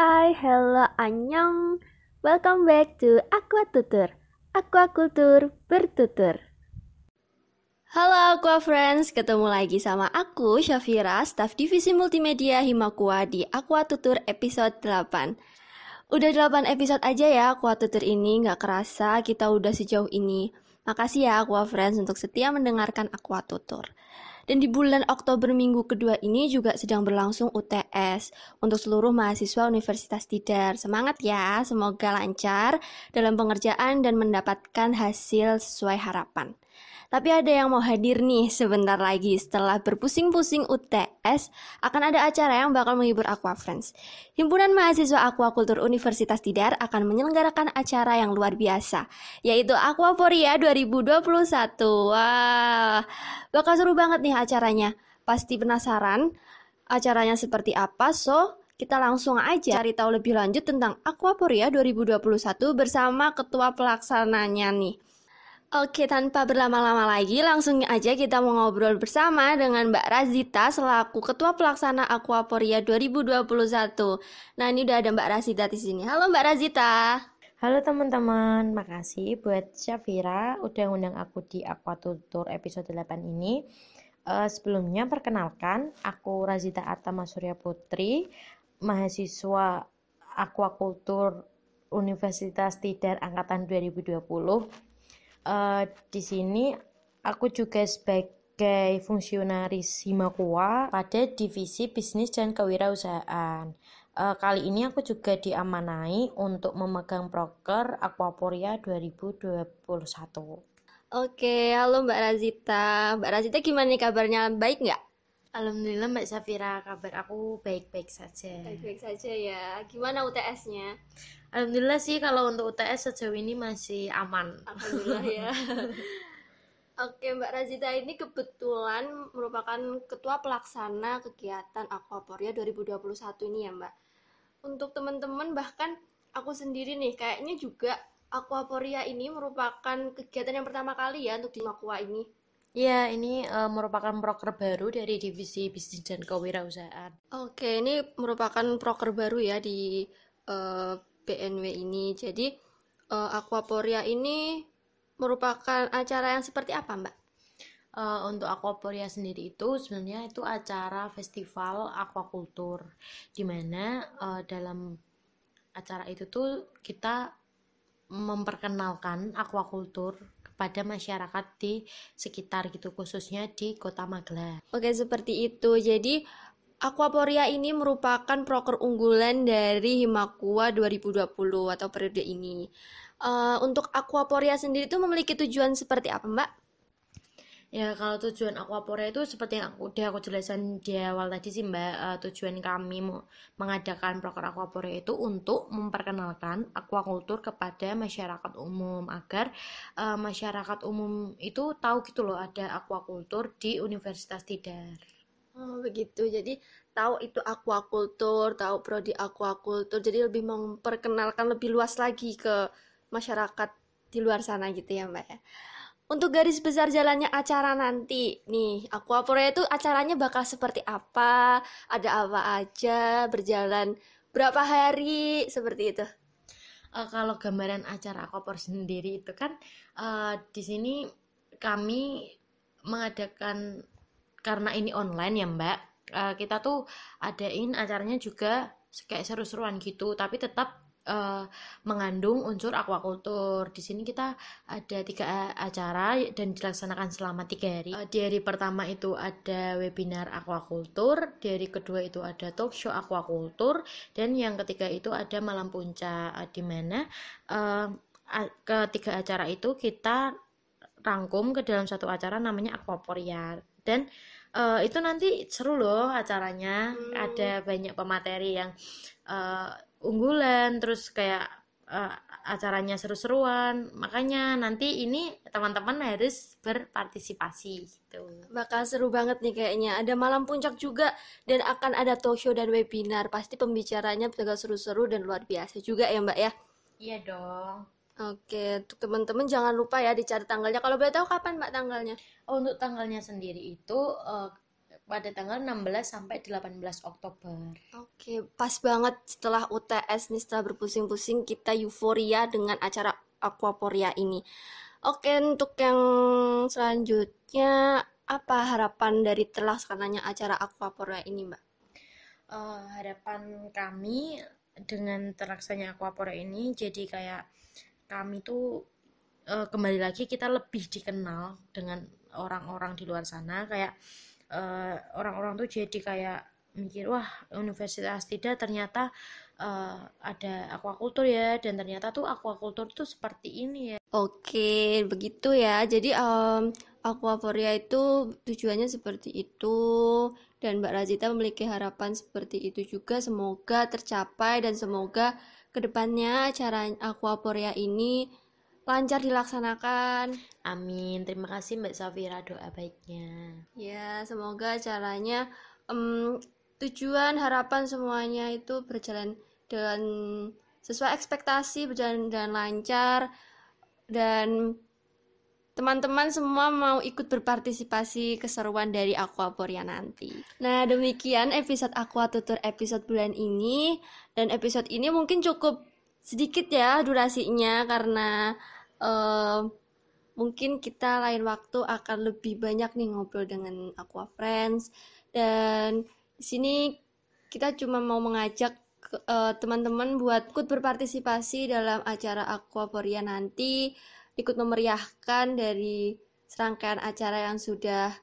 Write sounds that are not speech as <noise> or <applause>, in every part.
Hai, hello, annyeong. Welcome back to Aqua Tutur. Aquakultur bertutur. Halo Aqua Friends, ketemu lagi sama aku Syafira, staf divisi multimedia Himakua di Aqua Tutur episode 8. Udah 8 episode aja ya Aqua Tutur ini, nggak kerasa kita udah sejauh ini. Makasih ya Aqua Friends untuk setia mendengarkan Aqua Tutur. Dan di bulan Oktober minggu kedua ini juga sedang berlangsung UTS untuk seluruh mahasiswa Universitas Tidar. Semangat ya, semoga lancar dalam pengerjaan dan mendapatkan hasil sesuai harapan. Tapi ada yang mau hadir nih sebentar lagi setelah berpusing-pusing UTS akan ada acara yang bakal menghibur Aqua Friends. Himpunan Mahasiswa Aquakultur Universitas Tidar akan menyelenggarakan acara yang luar biasa, yaitu Aquaporia 2021. Wah, bakal seru banget nih acaranya. Pasti penasaran acaranya seperti apa? So, kita langsung aja cari tahu lebih lanjut tentang Aquaporia 2021 bersama ketua pelaksananya nih. Oke, tanpa berlama-lama lagi, langsung aja kita mau ngobrol bersama dengan Mbak Razita selaku Ketua Pelaksana Aquaporia 2021. Nah, ini udah ada Mbak Razita di sini. Halo Mbak Razita. Halo teman-teman, makasih buat Syafira udah ngundang aku di Aquatutur episode 8 ini. Uh, sebelumnya perkenalkan, aku Razita Atama Surya Putri, mahasiswa Aquakultur Universitas Tidar Angkatan 2020 uh, di sini aku juga sebagai fungsionaris Himakua pada divisi bisnis dan kewirausahaan. Uh, kali ini aku juga diamanai untuk memegang proker Aquaporia 2021. Oke, halo Mbak Razita. Mbak Razita gimana nih kabarnya? Baik nggak? Alhamdulillah Mbak Safira, kabar aku baik-baik saja. Baik-baik saja ya. Gimana UTS-nya? Alhamdulillah sih kalau untuk UTS sejauh ini masih aman. Alhamdulillah ya. <laughs> Oke Mbak Razita ini kebetulan merupakan ketua pelaksana kegiatan Aquaporia 2021 ini ya Mbak. Untuk teman-teman bahkan aku sendiri nih kayaknya juga Aquaporia ini merupakan kegiatan yang pertama kali ya untuk di Makua ini. Ya, ini uh, merupakan proker baru dari divisi bisnis dan kewirausahaan. Oke, ini merupakan proker baru ya di uh, BNW ini. Jadi uh, Aquaporia ini merupakan acara yang seperti apa, Mbak? Uh, untuk Aquaporia sendiri itu sebenarnya itu acara festival aquakultur di mana uh, dalam acara itu tuh kita memperkenalkan aquakultur kepada masyarakat di sekitar gitu khususnya di Kota Magelang. Oke, seperti itu. Jadi Aquaporia ini merupakan proker unggulan dari Himakua 2020 atau periode ini. Uh, untuk Aquaporia sendiri itu memiliki tujuan seperti apa, Mbak? Ya, kalau tujuan Aquaporia itu seperti yang udah aku jelasin di awal tadi sih, Mbak. Uh, tujuan kami mengadakan proker Aquaporia itu untuk memperkenalkan aquakultur kepada masyarakat umum agar uh, masyarakat umum itu tahu gitu loh ada aquakultur di Universitas Tidar. Oh begitu, jadi tahu itu aquakultur, tahu prodi aquakultur, jadi lebih memperkenalkan lebih luas lagi ke masyarakat di luar sana gitu ya mbak ya. Untuk garis besar jalannya acara nanti, nih Aquaporia itu acaranya bakal seperti apa, ada apa aja, berjalan berapa hari, seperti itu. Uh, kalau gambaran acara Aquaporia sendiri itu kan uh, di sini kami mengadakan karena ini online ya mbak uh, kita tuh adain acaranya juga kayak seru-seruan gitu tapi tetap uh, mengandung unsur aquakultur. Di sini kita ada tiga acara dan dilaksanakan selama tiga hari. Uh, di hari pertama itu ada webinar aquakultur, di hari kedua itu ada talk show aquakultur, dan yang ketiga itu ada malam puncak uh, di mana uh, ketiga acara itu kita rangkum ke dalam satu acara namanya Aquaporia dan uh, itu nanti seru loh acaranya hmm. ada banyak pemateri yang uh, unggulan terus kayak uh, acaranya seru-seruan. Makanya nanti ini teman-teman harus berpartisipasi gitu. Bakal seru banget nih kayaknya. Ada malam puncak juga dan akan ada talk show dan webinar. Pasti pembicaranya bakal seru-seru dan luar biasa juga ya mbak ya? Iya dong. Oke, untuk teman-teman jangan lupa ya dicari tanggalnya. Kalau boleh tahu kapan Mbak tanggalnya? Oh, untuk tanggalnya sendiri itu uh, pada tanggal 16 sampai 18 Oktober. Oke, pas banget setelah UTS nih setelah berpusing-pusing kita euforia dengan acara Aquaporia ini. Oke, untuk yang selanjutnya apa harapan dari terlaksananya acara Aquaporia ini, Mbak? Uh, harapan kami dengan terlaksananya Aquaporia ini jadi kayak kami tuh uh, kembali lagi kita lebih dikenal dengan orang-orang di luar sana kayak eh, orang-orang tuh jadi kayak mikir wah universitas tidak ternyata uh, ada aquaculture ya dan ternyata tuh aquaculture tuh seperti ini ya. Oke begitu ya. Jadi um, aquaporia itu tujuannya seperti itu dan Mbak Razita memiliki harapan seperti itu juga. Semoga tercapai dan semoga ke depannya acara aquaporia ini lancar dilaksanakan. Amin. Terima kasih Mbak Safira doa baiknya. Ya, semoga caranya um, tujuan harapan semuanya itu berjalan dengan sesuai ekspektasi, berjalan dengan lancar dan teman-teman semua mau ikut berpartisipasi keseruan dari Aquaporia nanti. Nah, demikian episode Aqua Tutur episode bulan ini dan episode ini mungkin cukup sedikit ya durasinya karena uh, mungkin kita lain waktu akan lebih banyak nih ngobrol dengan Aqua Friends. Dan di sini kita cuma mau mengajak uh, teman-teman buat ikut berpartisipasi dalam acara Aquaporia nanti. Ikut memeriahkan dari serangkaian acara yang sudah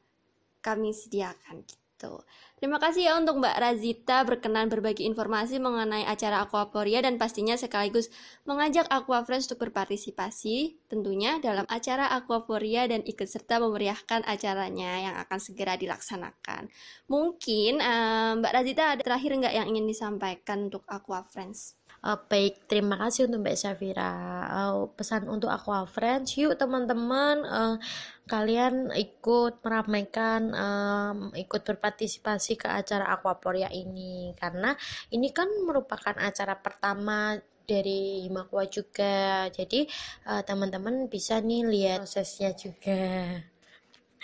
kami sediakan gitu. Terima kasih ya untuk Mbak Razita berkenan berbagi informasi mengenai acara Aquaporia dan pastinya sekaligus mengajak Aqua Friends untuk berpartisipasi tentunya dalam acara Aquaporia dan ikut serta memeriahkan acaranya yang akan segera dilaksanakan. Mungkin um, Mbak Razita ada terakhir nggak yang ingin disampaikan untuk Aqua Friends? Uh, baik, terima kasih untuk Mbak Syafira. Uh, pesan untuk Aqua Friends, yuk teman-teman, uh, kalian ikut meramaikan, um, ikut berpartisipasi ke acara Aquaporia ini, karena ini kan merupakan acara pertama dari Himakwa juga. Jadi uh, teman-teman bisa nih lihat prosesnya juga.